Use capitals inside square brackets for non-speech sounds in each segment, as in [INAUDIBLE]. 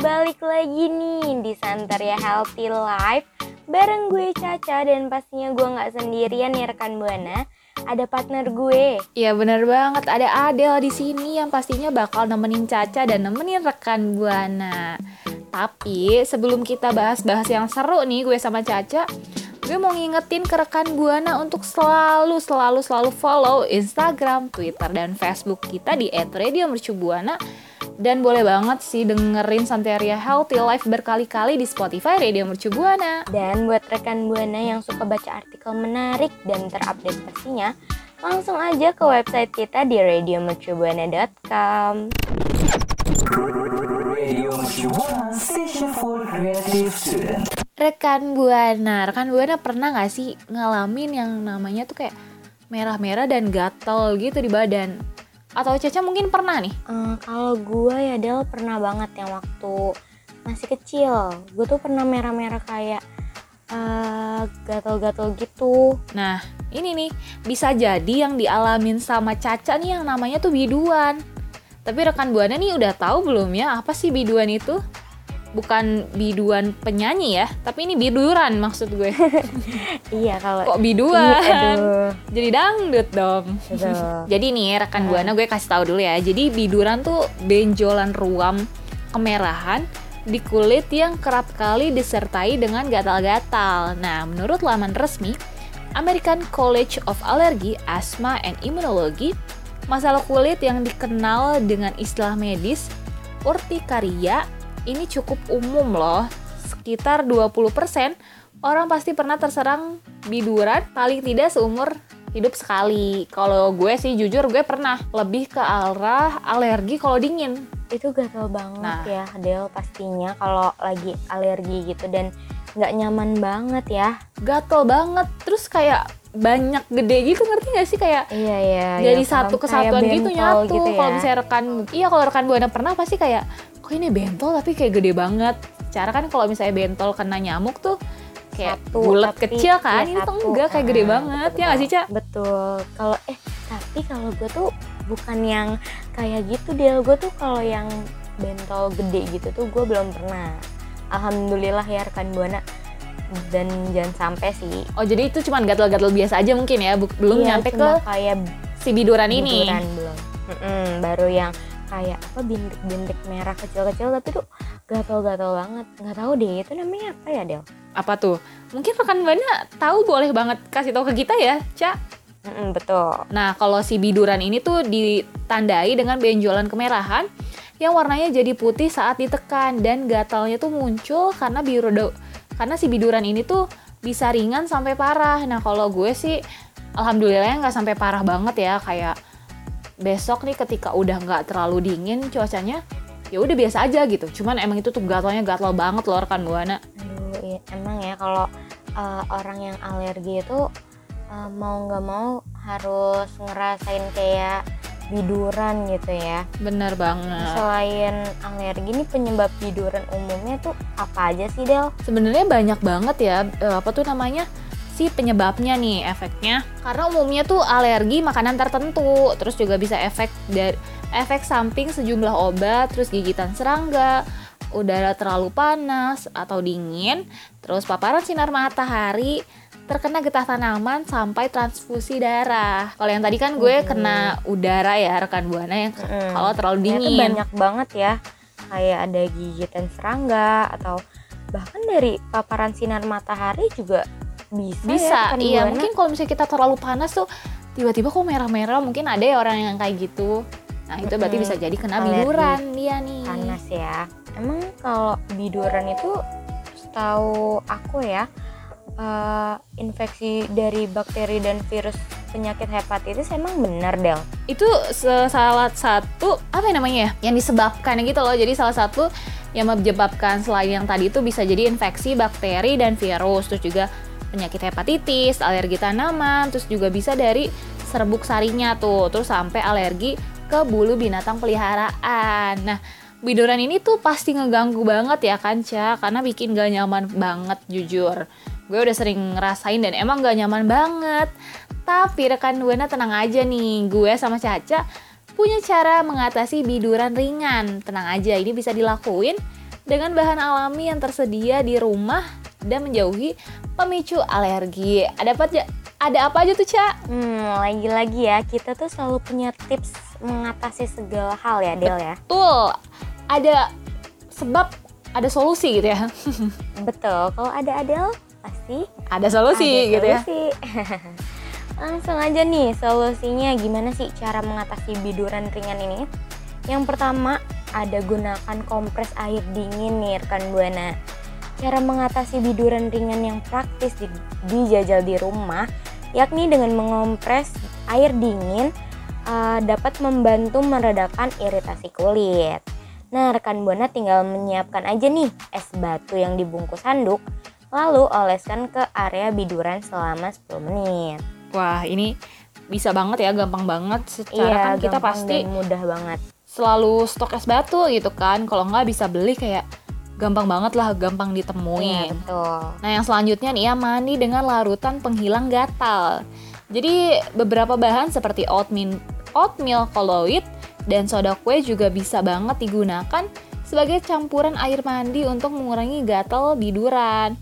Balik lagi nih di Santeria Healthy Life bareng gue Caca dan pastinya gue nggak sendirian nih rekan Buana. Ada partner gue. Iya bener banget, ada Adel di sini yang pastinya bakal nemenin Caca dan nemenin rekan Buana. Tapi sebelum kita bahas-bahas yang seru nih gue sama Caca, gue mau ngingetin ke rekan Buana untuk selalu selalu selalu follow Instagram, Twitter dan Facebook kita di @radiomercubuana dan boleh banget sih dengerin Santeria Healthy Life berkali-kali di Spotify Radio Mercubuana. Dan buat rekan Buana yang suka baca artikel menarik dan terupdate pastinya, langsung aja ke website kita di radiomercubuana.com. Rekan Buana, rekan Buana pernah gak sih ngalamin yang namanya tuh kayak merah-merah dan gatel gitu di badan? Atau Caca mungkin pernah nih? Eh, kalau gue ya Del pernah banget yang waktu masih kecil, gue tuh pernah merah-merah kayak eh, gatal-gatal gitu. Nah, ini nih bisa jadi yang dialamin sama Caca nih yang namanya tuh biduan. Tapi rekan Buana nih udah tahu belum ya apa sih biduan itu? Bukan biduan penyanyi ya, tapi ini biduran maksud gue. [LAUGHS] Iya kalau Kok biduan? Iya, aduh. Jadi dangdut dong. Aduh. [LAUGHS] Jadi nih rekan Buana gue kasih tahu dulu ya. Jadi biduran tuh benjolan ruam kemerahan di kulit yang kerap kali disertai dengan gatal-gatal. Nah, menurut laman resmi American College of Allergy, Asthma and Immunology, masalah kulit yang dikenal dengan istilah medis urtikaria ini cukup umum loh. Sekitar 20% orang pasti pernah terserang biduran paling tidak seumur hidup sekali. Kalau gue sih jujur gue pernah lebih ke arah alergi kalau dingin. Itu gatal banget Nah. ya Del pastinya kalau lagi alergi gitu dan nggak nyaman banget ya. Gatel banget. Terus kayak banyak gede gitu ngerti gak sih kayak Iya iya. dari iya, satu kesatuan gitu nyatu. gitu ya. Kalau misalnya rekan iya kalau rekan buana pernah pasti kayak kok ini bentol tapi kayak gede banget. Cara kan kalau misalnya bentol kena nyamuk tuh kayak Satu, bulat tapi- kecil kan. iya, ini tuh enggak kayak gede Ah, banget. betul, Ya gak sih, Ca? Betul. Kalau eh tapi kalau gue tuh bukan yang kayak gitu Del. Gue tuh kalau yang bentol gede gitu tuh gue belum pernah. Alhamdulillah ya rekan buana dan jangan sampai sih. Oh, jadi itu cuma gatal-gatal biasa aja mungkin ya, belum Iya, nyampe ke kayak si biduran ini. biduran belum. Mm-mm, baru yang kayak apa bintik-bintik merah kecil-kecil tapi tuh gatal-gatal banget. Nggak tahu deh itu namanya apa ya Del? Apa tuh? Mungkin rekan Buana tahu boleh banget kasih tahu ke kita ya, Ca. Mm-mm, betul. Nah, kalau si biduran ini tuh ditandai dengan benjolan kemerahan yang warnanya jadi putih saat ditekan dan gatalnya tuh muncul karena biru karena si biduran ini tuh bisa ringan sampai parah. Nah, kalau gue sih alhamdulillah nggak sampai parah banget ya kayak besok nih ketika udah nggak terlalu dingin cuacanya ya udah biasa aja gitu. Cuman emang itu tuh gatalnya gatal banget loh rekan Buana. Aduh, iya, emang ya kalau uh, orang yang alergi itu uh, mau nggak mau harus ngerasain kayak biduran gitu ya. Bener banget. Selain alergi nih penyebab biduran umumnya tuh apa aja sih Del? sebenarnya banyak banget ya eh, apa tuh namanya si penyebabnya nih efeknya karena umumnya tuh alergi makanan tertentu terus juga bisa efek dari efek samping sejumlah obat terus gigitan serangga udara terlalu panas atau dingin terus paparan sinar matahari terkena getah tanaman sampai transfusi darah kalau yang tadi kan gue kena udara ya rekan buana yang Mm-mm. kalau terlalu Ternyata dingin banyak banget ya. Kayak ada gigitan serangga atau bahkan dari paparan sinar matahari juga bisa. bisa ya, iya Buana. mungkin kalau misalnya kita terlalu panas tuh tiba-tiba kok merah-merah mungkin ada ya orang yang kayak gitu nah itu berarti bisa jadi kena Alergi. biduran dia nih panas ya. Emang kalau biduran itu setahu aku ya eh, infeksi dari bakteri dan virus penyakit hepatitis emang bener Del? Itu salah satu apa ya namanya ya? Yang disebabkan gitu loh. Jadi salah satu yang menyebabkan selain yang tadi itu bisa jadi infeksi bakteri dan virus, terus juga penyakit hepatitis, alergi tanaman, terus juga bisa dari serbuk sarinya tuh, terus sampai alergi ke bulu binatang peliharaan. Nah, biduran ini tuh pasti ngeganggu banget ya kan, Ca, karena bikin gak nyaman banget jujur. Gue udah sering ngerasain dan emang gak nyaman banget. Tapi rekan Buana tenang aja nih, gue sama Caca punya cara mengatasi biduran ringan. Tenang aja, ini bisa dilakuin dengan bahan alami yang tersedia di rumah dan menjauhi pemicu alergi. Ada apa aja? Ada apa aja tuh, Ca? Hmm, lagi-lagi ya, kita tuh selalu punya tips mengatasi segala hal ya, Del ya. Betul. Ada sebab ada solusi gitu ya. [LAUGHS] Betul, kalau ada Adel pasti Ada solusi ada gitu ya. solusi. [LAUGHS] Langsung aja nih solusinya gimana sih cara mengatasi biduran ringan ini? Yang pertama ada gunakan kompres air dingin nih rekan buana. Cara mengatasi biduran ringan yang praktis di, dijajal di rumah yakni dengan mengompres air dingin uh, dapat membantu meredakan iritasi kulit. Nah, rekan buana tinggal menyiapkan aja nih es batu yang dibungkus handuk lalu oleskan ke area biduran selama 10 menit. Wah, ini bisa banget ya, gampang banget. Secara kan kita pasti mudah banget. selalu stok es batu gitu kan. Kalau nggak bisa beli kayak gampang banget lah, gampang Iya, ditemuin. betul. Nah, yang selanjutnya nih ya, mandi dengan larutan penghilang gatal. Jadi, beberapa bahan seperti oatmeal, oatmeal kolloid dan soda kue juga bisa banget digunakan sebagai campuran air mandi untuk mengurangi gatal biduran.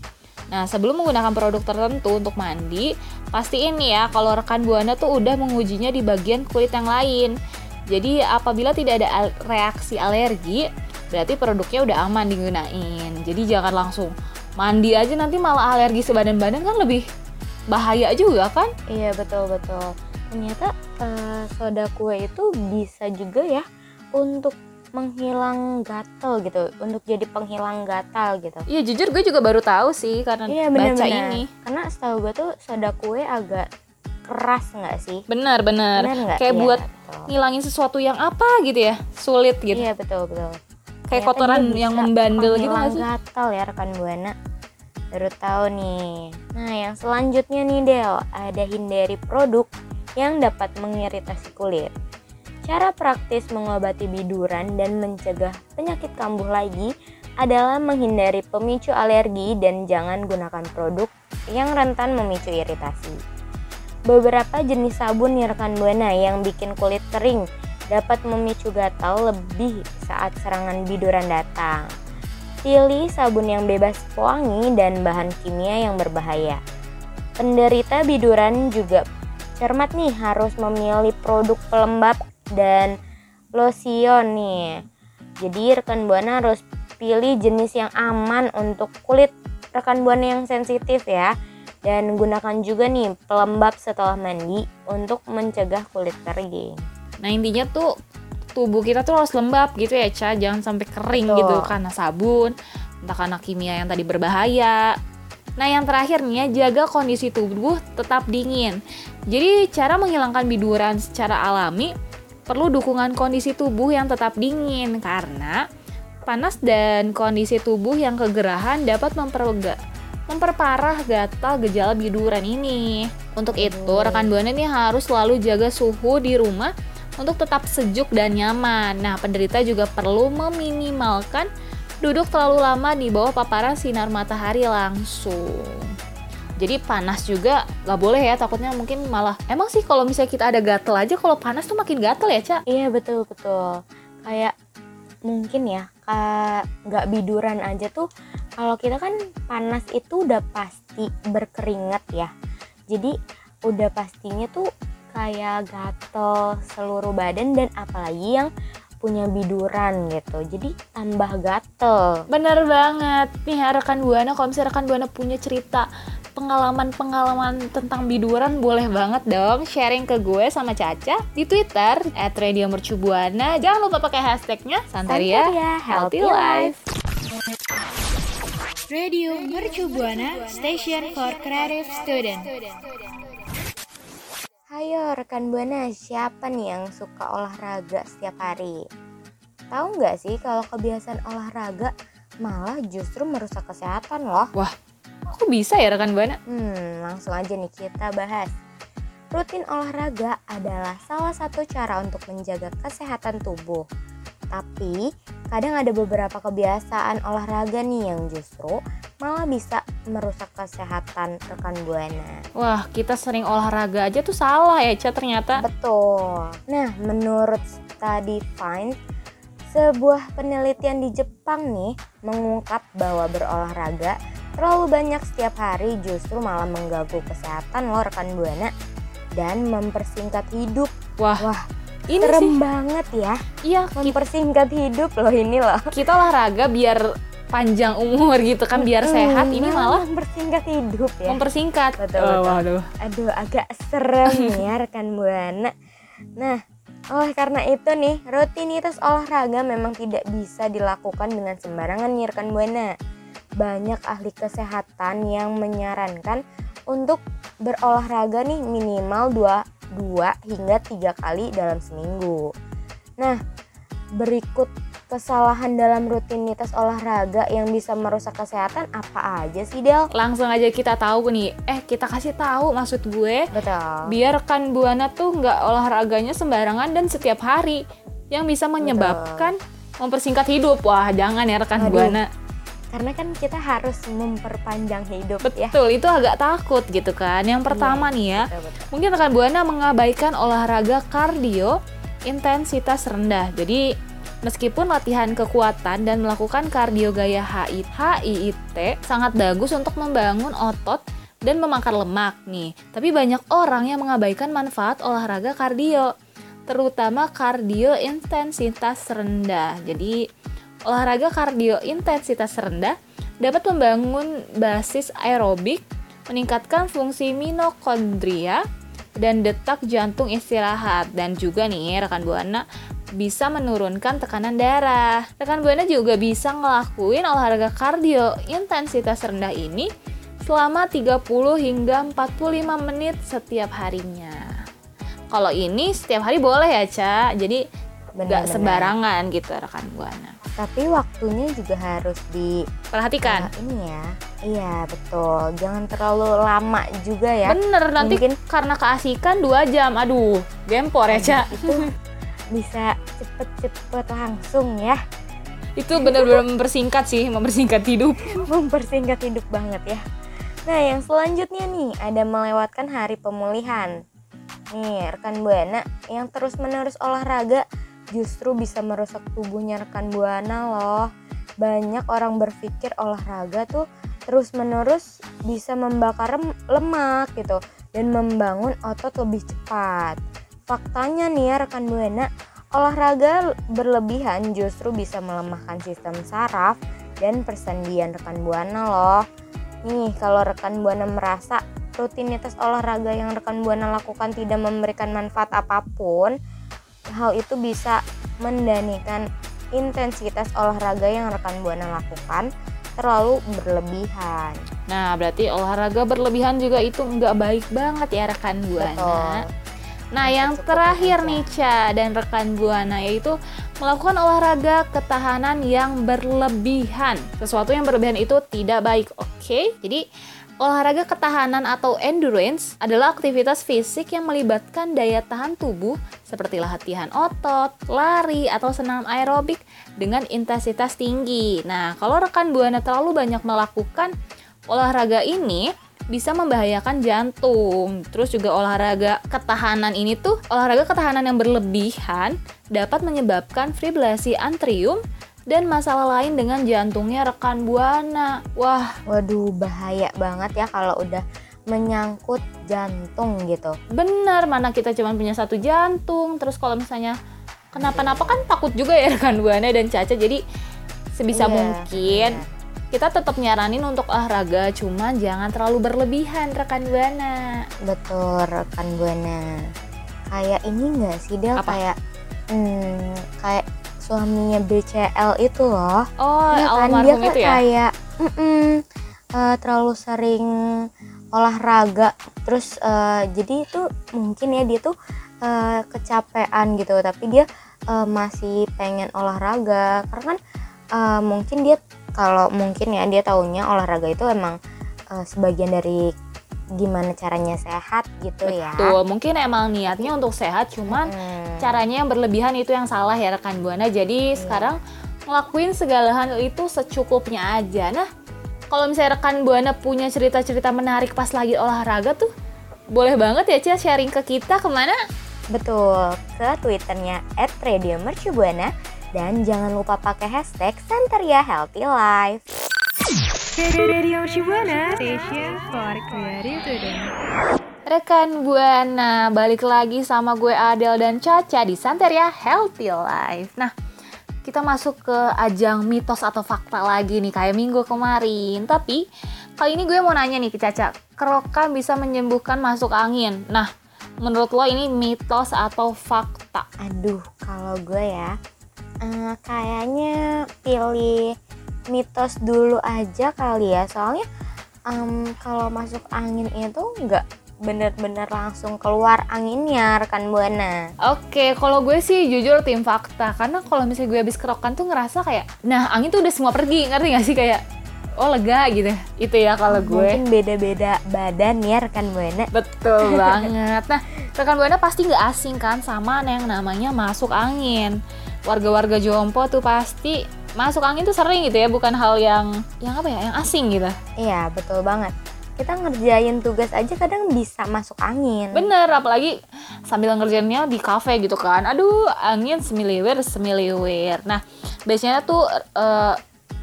Nah, sebelum menggunakan produk tertentu untuk mandi, pastiin ya kalau rekan Buana tuh udah mengujinya di bagian kulit yang lain. Jadi, apabila tidak ada reaksi alergi, berarti produknya udah aman digunain. Jadi, jangan langsung mandi aja nanti malah alergi sebadan-badan kan lebih bahaya juga kan? Iya, betul betul. Ternyata eh, soda kue itu bisa juga ya untuk menghilang gatal gitu, untuk jadi penghilang gatal gitu. Iya, jujur gue juga baru tahu sih karena Iya, baca benar-benar. ini. Karena setahu gue tuh soda kue agak keras nggak sih? Benar, benar. Kayak Iya, buat betul. ngilangin sesuatu yang apa gitu ya, sulit gitu. Iya, betul betul. Kayak Ternyata kotoran yang membandel gitu nggak sih? gatal ya rekan buana. Baru tahu nih. Nah, yang selanjutnya nih Del, ada hindari produk yang dapat mengiritasi kulit. Cara praktis mengobati biduran dan mencegah penyakit kambuh lagi adalah menghindari pemicu alergi dan jangan gunakan produk yang rentan memicu iritasi. Beberapa jenis sabun nih rekan buana yang bikin kulit kering dapat memicu gatal lebih saat serangan biduran datang. Pilih sabun yang bebas pewangi dan bahan kimia yang berbahaya. Penderita biduran juga cermat nih harus memilih produk pelembab dan lotion nih. Jadi rekan buana harus pilih jenis yang aman untuk kulit rekan buana yang sensitif ya. Dan gunakan juga nih pelembab setelah mandi untuk mencegah kulit kering. Nah, intinya tuh tubuh kita tuh harus lembab gitu ya, Ca. Jangan sampai kering Betul. gitu karena sabun, entah karena kimia yang tadi berbahaya. Nah, yang terakhir nih ya, jaga kondisi tubuh tetap dingin. Jadi, cara menghilangkan biduran secara alami perlu dukungan kondisi tubuh yang tetap dingin karena panas dan kondisi tubuh yang kegerahan dapat memperlega memperparah gatal gejala biduran ini. Untuk itu, rekan Buana ini harus selalu jaga suhu di rumah untuk tetap sejuk dan nyaman. Nah, penderita juga perlu meminimalkan duduk terlalu lama di bawah paparan sinar matahari langsung. Jadi panas juga nggak boleh ya, takutnya mungkin malah emang sih kalau misalnya kita ada gatel aja kalau panas tuh makin gatel ya, Ca? Iya betul betul. Kayak mungkin ya nggak biduran aja tuh kalau kita kan panas itu udah pasti berkeringat ya. Jadi udah pastinya tuh kayak gatel seluruh badan dan apalagi yang punya biduran gitu. Jadi tambah gatel. Bener banget nih rekan Buana kalau misalnya rekan Buana punya cerita pengalaman-pengalaman tentang biduran boleh banget dong sharing ke gue sama Caca di Twitter at Radio Mercubuana. Jangan lupa pakai hashtagnya Santaria, Santaria Healthy Life. Radio Mercu Buana Station for Creative Student. Hayo rekan Buana, siapa nih yang suka olahraga setiap hari? Tahu nggak sih kalau kebiasaan olahraga malah justru merusak kesehatan loh? Kok bisa ya rekan Buana? Hmm, langsung aja nih kita bahas. Rutin olahraga adalah salah satu cara untuk menjaga kesehatan tubuh. Tapi kadang ada beberapa kebiasaan olahraga nih yang justru malah bisa merusak kesehatan rekan buana. Wah, kita sering olahraga aja tuh salah ya, Ca ternyata. Betul. Nah, menurut Study Find, sebuah penelitian di Jepang nih mengungkap bahwa berolahraga terlalu banyak setiap hari justru malah mengganggu kesehatan loh rekan buana dan mempersingkat hidup. Wah, Wah, ini serem sih. banget ya. Iya, Mempersingkat hidup loh ini loh. kita olahraga biar panjang umur gitu kan, biar sehat. Hmm, Ini malah mempersingkat hidup ya. mempersingkat. Betul, Oh, betul. waduh. Aduh, agak serem [LAUGHS] ya rekan buana. Nah, oleh karena itu nih, rutinitas olahraga memang tidak bisa dilakukan dengan sembarangan nih rekan buana. Banyak ahli kesehatan yang menyarankan untuk berolahraga nih minimal 2, 2 hingga 3 kali dalam seminggu. Nah, berikut kesalahan dalam rutinitas olahraga yang bisa merusak kesehatan apa aja sih Del? Langsung aja kita tahu nih. Eh, kita kasih tahu maksud gue. Betul. biar rekan buana tuh nggak olahraganya sembarangan dan setiap hari yang bisa menyebabkan mempersingkat hidup wah jangan ya rekan Aduh. buana karena kan kita harus memperpanjang hidup ya betul itu agak takut gitu kan yang pertama nih ya Betul, betul. mungkin rekan buana mengabaikan olahraga kardio intensitas rendah jadi Meskipun latihan kekuatan dan melakukan kardio gaya HIIT, HIIT sangat bagus untuk membangun otot dan membakar lemak nih. Tapi banyak orang yang mengabaikan manfaat olahraga kardio, terutama kardio intensitas rendah. Jadi olahraga kardio intensitas rendah dapat membangun basis aerobik, meningkatkan fungsi mitokondria dan detak jantung istirahat dan juga nih rekan buana bisa menurunkan tekanan darah. Rekan buana juga bisa ngelakuin olahraga kardio intensitas rendah ini selama 30 hingga 45 menit setiap harinya. Kalau ini setiap hari boleh ya, Ca. Jadi nggak sembarangan gitu rekan buana. Tapi waktunya juga harus di Perhatikan. eh, ini ya iya betul jangan terlalu lama juga ya Bener, nanti Mungkin- karena keasikan 2 jam. Aduh, gempor ya, Ca. itu bisa cepet-cepet langsung ya Itu bener-bener mempersingkat sih, mempersingkat hidup. [LAUGHS] mempersingkat hidup banget ya. Nah, yang selanjutnya nih ada melewatkan hari pemulihan. Nih, rekan Buana yang terus-menerus olahraga justru bisa merusak tubuhnya rekan Buana loh. Banyak orang berpikir olahraga tuh terus-menerus bisa membakar lemak gitu dan membangun otot lebih cepat. Faktanya nih ya rekan Buana, olahraga berlebihan justru bisa melemahkan sistem saraf dan persendian rekan buana loh. Nih, kalau rekan buana merasa rutinitas olahraga yang rekan buana lakukan tidak memberikan manfaat apa pun, hal itu bisa mendanikan intensitas olahraga yang rekan buana lakukan terlalu berlebihan. Nah, berarti olahraga berlebihan juga itu nggak baik banget ya rekan buana. Betul. Nah, Maka yang terakhir nih Ca dan rekan buana yaitu melakukan olahraga ketahanan yang berlebihan. Sesuatu yang berlebihan itu tidak baik, oke? Jadi olahraga ketahanan atau endurance adalah aktivitas fisik yang melibatkan daya tahan tubuh seperti latihan otot, lari atau senam aerobik dengan intensitas tinggi. Nah, kalau rekan buana terlalu banyak melakukan olahraga ini bisa membahayakan jantung. Terus juga olahraga ketahanan ini tuh olahraga ketahanan yang berlebihan dapat menyebabkan fibrilasi antrium dan masalah lain dengan jantungnya rekan buana. Wah, Waduh, bahaya banget ya kalau udah menyangkut jantung gitu. bener mana kita cuma punya satu jantung. Terus kalau misalnya kenapa-napa kan takut juga ya [LAUGHS] rekan buana dan Caca. Jadi sebisa Iya, mungkin benar. kita tetap nyaranin untuk olahraga, cuma jangan terlalu berlebihan rekan buana. Betul, rekan buana. Kayak ini nggak sih Del? Apa? Kayak hmm, kayak suaminya BCL itu loh. Oh, Iya kan dia almarhum kan itu ya? kayak mm-mm, eh, terlalu sering olahraga terus uh, jadi itu mungkin ya dia tuh uh, kecapean gitu tapi dia uh, masih pengen olahraga karena kan uh, mungkin dia kalau mungkin ya dia taunya olahraga itu emang uh, sebagian dari gimana caranya sehat gitu Betul. ya. Betul, mungkin emang niatnya untuk sehat, cuman hmm. caranya yang berlebihan itu yang salah ya rekan buana. Jadi hmm. sekarang ngelakuin segala hal itu secukupnya aja. Nah, kalau misalnya rekan buana punya cerita-cerita menarik pas lagi olahraga tuh, boleh banget ya Cia sharing ke kita ke mana? Betul, ke twitternya @radiomercubuana dan jangan lupa pakai hashtag Santeria Healthy Life. Radio Shibuana, station for creative student. Rekan Buana, balik lagi sama gue Adel dan Caca di Santeria Healthy Life. Nah, kita masuk ke ajang mitos atau fakta lagi nih kayak minggu kemarin. Tapi kali ini gue mau nanya nih ke Caca, kerokan bisa menyembuhkan masuk angin. Nah, menurut lo ini mitos atau fakta? Aduh, kalau gue ya, uh, kayaknya pilih mitos dulu aja kali ya soalnya um, kalau masuk angin itu nggak bener-bener langsung keluar anginnya rekan buana. Oke, kalau gue sih jujur tim fakta karena kalau misalnya gue habis kerokan tuh ngerasa kayak, nah angin tuh udah semua pergi, ngerti gak sih kayak oh lega gitu. Itu ya kalau gue. Mungkin beda-beda badan ya rekan buana. Betul [LAUGHS] banget. Nah rekan buana pasti nggak asing kan sama yang namanya masuk angin. Warga-warga Jompo tuh pasti masuk angin tuh sering gitu ya, bukan hal yang yang apa ya, yang asing gitu. Iya, betul banget. Kita ngerjain tugas aja kadang bisa masuk angin. Bener, apalagi sambil ngerjainnya di kafe gitu kan. Aduh, angin semiliwir semiliwir. Nah, biasanya tuh uh,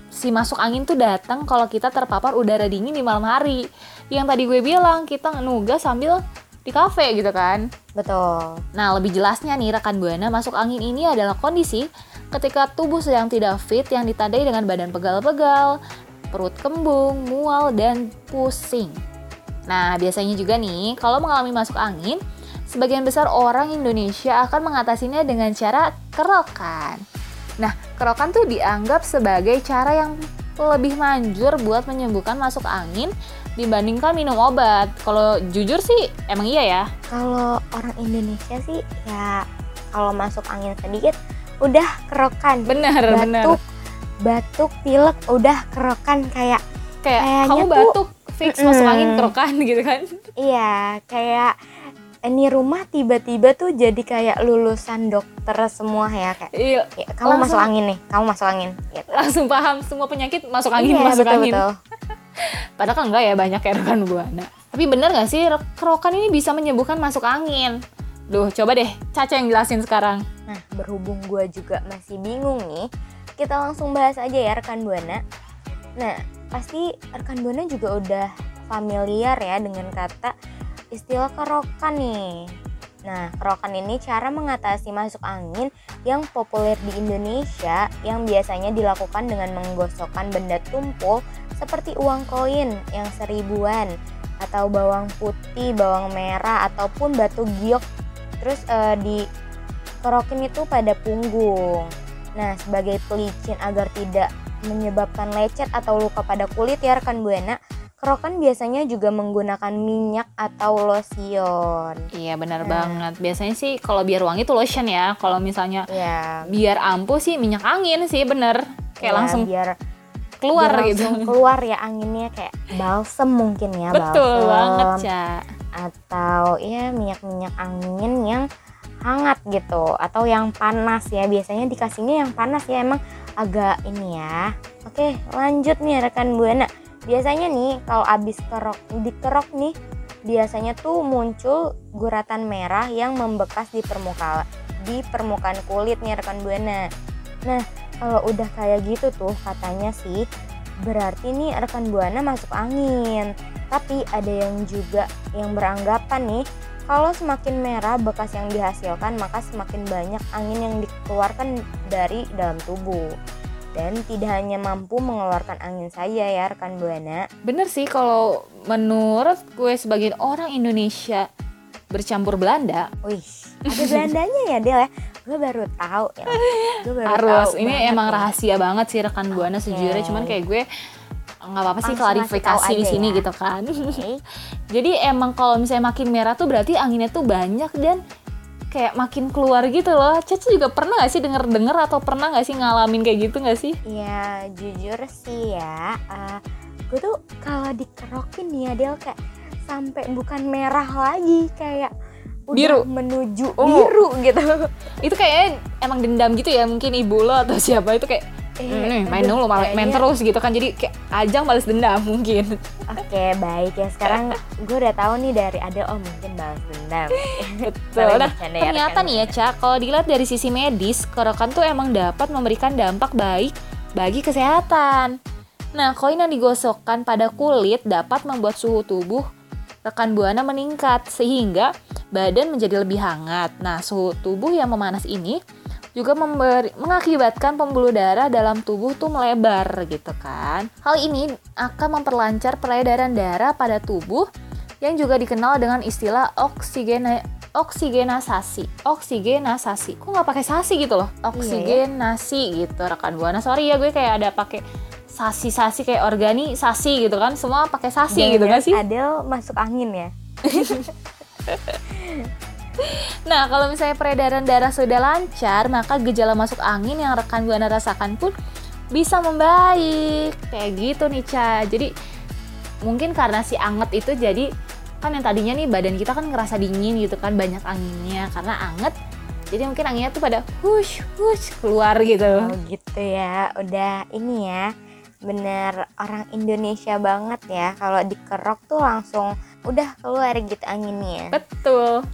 si masuk angin tuh datang kalau kita terpapar udara dingin di malam hari. Yang tadi gue bilang, kita nugas sambil di kafe gitu kan. Betul. Nah, lebih jelasnya nih rekan Buana, masuk angin ini adalah kondisi ketika tubuh sedang tidak fit yang ditandai dengan badan pegal-pegal, perut kembung, mual, dan pusing. Nah, biasanya juga nih, kalau mengalami masuk angin, sebagian besar orang Indonesia akan mengatasinya dengan cara kerokan. Nah, kerokan tuh dianggap sebagai cara yang lebih manjur buat menyembuhkan masuk angin dibandingkan minum obat. Kalau jujur sih emang iya ya. Kalau orang Indonesia sih ya kalau masuk angin sedikit udah kerokan. Bener batuk bener. batuk pilek udah kerokan kayak kayak kamu batuk fix mm, masuk angin kerokan [LAUGHS] gitu kan. Iya kayak ini rumah tiba-tiba tuh jadi kayak lulusan dokter semua ya kayak iya, ya, kamu langsung, masuk angin nih kamu masuk angin gitu. langsung paham semua penyakit masuk angin iya, masuk betul, angin. betul. [LAUGHS] padahal kan enggak ya banyak ya rekan buana. Tapi bener gak sih kerokan ini bisa menyembuhkan masuk angin Duh, coba deh Caca yang jelasin sekarang. Nah, berhubung gue juga masih bingung nih, kita langsung bahas aja ya rekan Buana. Nah, pasti rekan Buana juga udah familiar ya dengan kata istilah kerokan nih. Nah, kerokan ini cara mengatasi masuk angin yang populer di Indonesia yang biasanya dilakukan dengan menggosokkan benda tumpul seperti uang koin yang seribuan atau bawang putih, bawang merah ataupun batu giok terus uh, kerokin itu pada punggung. Nah, sebagai pelicin agar tidak menyebabkan lecet atau luka pada kulit ya rekan Buana, kerokan biasanya juga menggunakan minyak atau lotion. Iya benar nah. banget. Biasanya sih kalau biar wangi itu lotion ya. Kalau misalnya ya. biar ampuh sih minyak angin sih bener. Kayak ya, langsung biar keluar biar gitu. keluar ya anginnya kayak balsem mungkin ya. Betul balsem. banget Cak atau ya minyak-minyak angin yang hangat gitu atau yang panas ya biasanya dikasihnya yang panas ya emang agak ini ya oke lanjut nih rekan buana biasanya nih kalau abis kerok dikerok nih biasanya tuh muncul guratan merah yang membekas di permukaan di permukaan kulit nih rekan buana nah kalau udah kayak gitu tuh katanya sih berarti nih rekan buana masuk angin tapi ada yang juga yang beranggapan nih, kalau semakin merah bekas yang dihasilkan, maka semakin banyak angin yang dikeluarkan dari dalam tubuh. Dan tidak hanya mampu mengeluarkan angin saja ya rekan Buana. Bener sih kalau menurut gue sebagai orang Indonesia bercampur Belanda. Wih, ada Belandanya ya Del ya? Gue baru tahu ya. Gue baru Harus. Tahu Ini emang ya. rahasia banget sih rekan Buana sejujurnya. Cuman kayak gue nggak apa-apa sih klarifikasi di sini ya. gitu kan. Oke. [LAUGHS] Jadi emang kalau misalnya makin merah tuh berarti anginnya tuh banyak dan kayak makin keluar gitu loh. Caca juga pernah gak sih denger-denger atau pernah gak sih ngalamin kayak gitu gak sih? Ya jujur sih ya, eh, gue tuh kalau dikerokin ya Del kayak sampai bukan merah lagi kayak udah Biru. menuju Ungu. biru gitu. [LAUGHS] Itu kayaknya emang dendam gitu ya mungkin ibu lo atau siapa itu kayak Eh, "Hmm, main dulu main, main kayaknya- terus gitu kan jadi kayak ajang balas dendam mungkin Oke baik ya sekarang gue udah tahu nih dari Adel oh mungkin balas dendam. [LAUGHS] betul nah ya, ternyata nih ya cak kalau dilihat dari sisi medis kerokan tuh emang dapat memberikan dampak baik bagi kesehatan nah koin yang digosokkan pada kulit dapat membuat suhu tubuh rekan buana meningkat sehingga badan menjadi lebih hangat nah suhu tubuh yang memanas ini juga memberi, mengakibatkan pembuluh darah dalam tubuh tuh melebar gitu kan. Hal ini akan memperlancar peredaran darah pada tubuh yang juga dikenal dengan istilah oksigena oksigenasasi. Oksigenasasi. Kok nggak pakai sasi gitu loh? Oksigenasi gitu rekan buana. Sorry ya gue kayak ada pakai sasi-sasi kayak organisasi gitu kan. Semua pakai sasi gitu kan sih? Adel masuk angin ya. [LAUGHS] Nah, kalau misalnya peredaran darah sudah lancar, maka gejala masuk angin yang rekan Buana rasakan pun bisa membaik. Kayak gitu nih, Ca. Jadi mungkin karena si anget itu jadi kan yang tadinya nih badan kita kan ngerasa dingin gitu kan banyak anginnya karena anget jadi mungkin anginnya tuh pada hush hush keluar gitu Oh gitu ya, udah ini ya bener orang Indonesia banget ya kalau dikerok tuh langsung udah keluar gitu anginnya. betul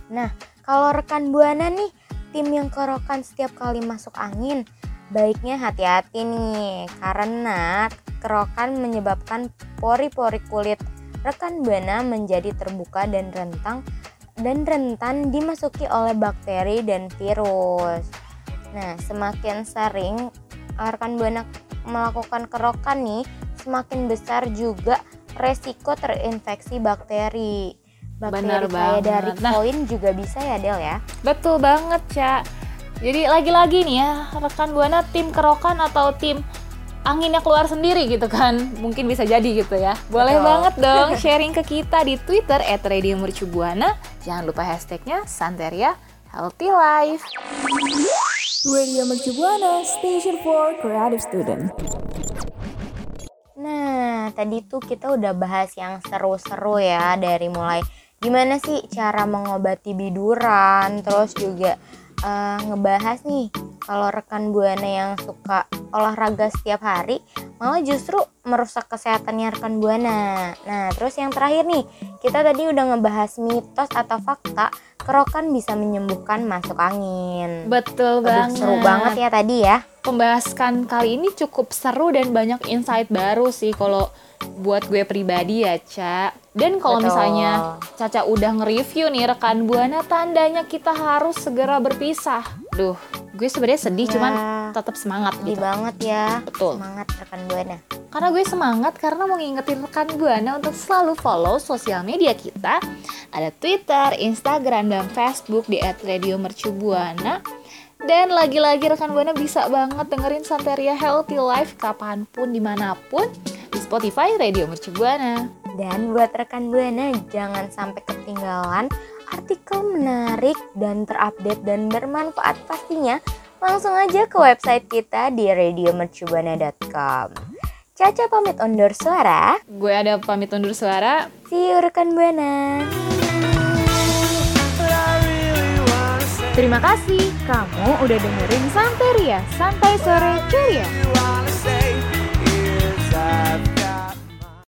Kalau rekan buana nih tim yang kerokan setiap kali masuk angin, baiknya hati-hati nih karena kerokan menyebabkan pori-pori kulit rekan buana menjadi terbuka dan rentang dan rentan dimasuki oleh bakteri dan virus. Nah, semakin sering rekan buana melakukan kerokan nih, semakin besar juga resiko terinfeksi bakteri. Bakteri Benar kayak dari. Nah. koin juga bisa ya Del ya. Betul banget, Ca. Jadi lagi-lagi nih ya, rekan Buana tim kerokan atau tim anginnya keluar sendiri gitu kan. Mungkin bisa jadi gitu ya. Boleh Betul. banget dong [LAUGHS] sharing ke kita di Twitter @radiomercubuana. Jangan lupa hashtagnya Santeria Healthy Life. Radio Mercubuana, Station for Creative Student. Nah, tadi tuh kita udah bahas yang seru-seru ya dari mulai gimana sih cara mengobati biduran, terus juga eh, ngebahas nih kalau rekan buana yang suka olahraga setiap hari malah justru merusak kesehatannya rekan buana. Nah, terus yang terakhir nih, kita tadi udah ngebahas mitos atau fakta kerokan bisa menyembuhkan masuk angin. Betul Aduh, banget. seru banget ya tadi ya. Pembahasan kali ini cukup seru dan banyak insight baru sih kalau buat gue pribadi ya, Ca. Dan kalau Betul. misalnya Caca udah nge-review nih rekan Buana, tandanya kita harus segera berpisah. Duh, gue sebenarnya sedih, Ya. cuman tetap semangat Sedih gitu. banget ya. Betul. Semangat rekan buana. Karena gue semangat karena mau ngingetin rekan Buana untuk selalu follow sosial media kita. Ada Twitter, Instagram, dan Facebook di @radiomercubuana. Dan lagi-lagi rekan Buana bisa banget dengerin Santeria Healthy Life kapan pun, di mana pun di Spotify Radio Mercubuana. Dan buat rekan Buana jangan sampai ketinggalan artikel menarik dan terupdate dan bermanfaat pastinya. Langsung aja ke website kita di radiomercubuana.com. Caca pamit undur suara. Gue ada pamit undur suara. See you rekan Buana. Terima kasih kamu udah dengerin Santeria Santai Sore Ceria.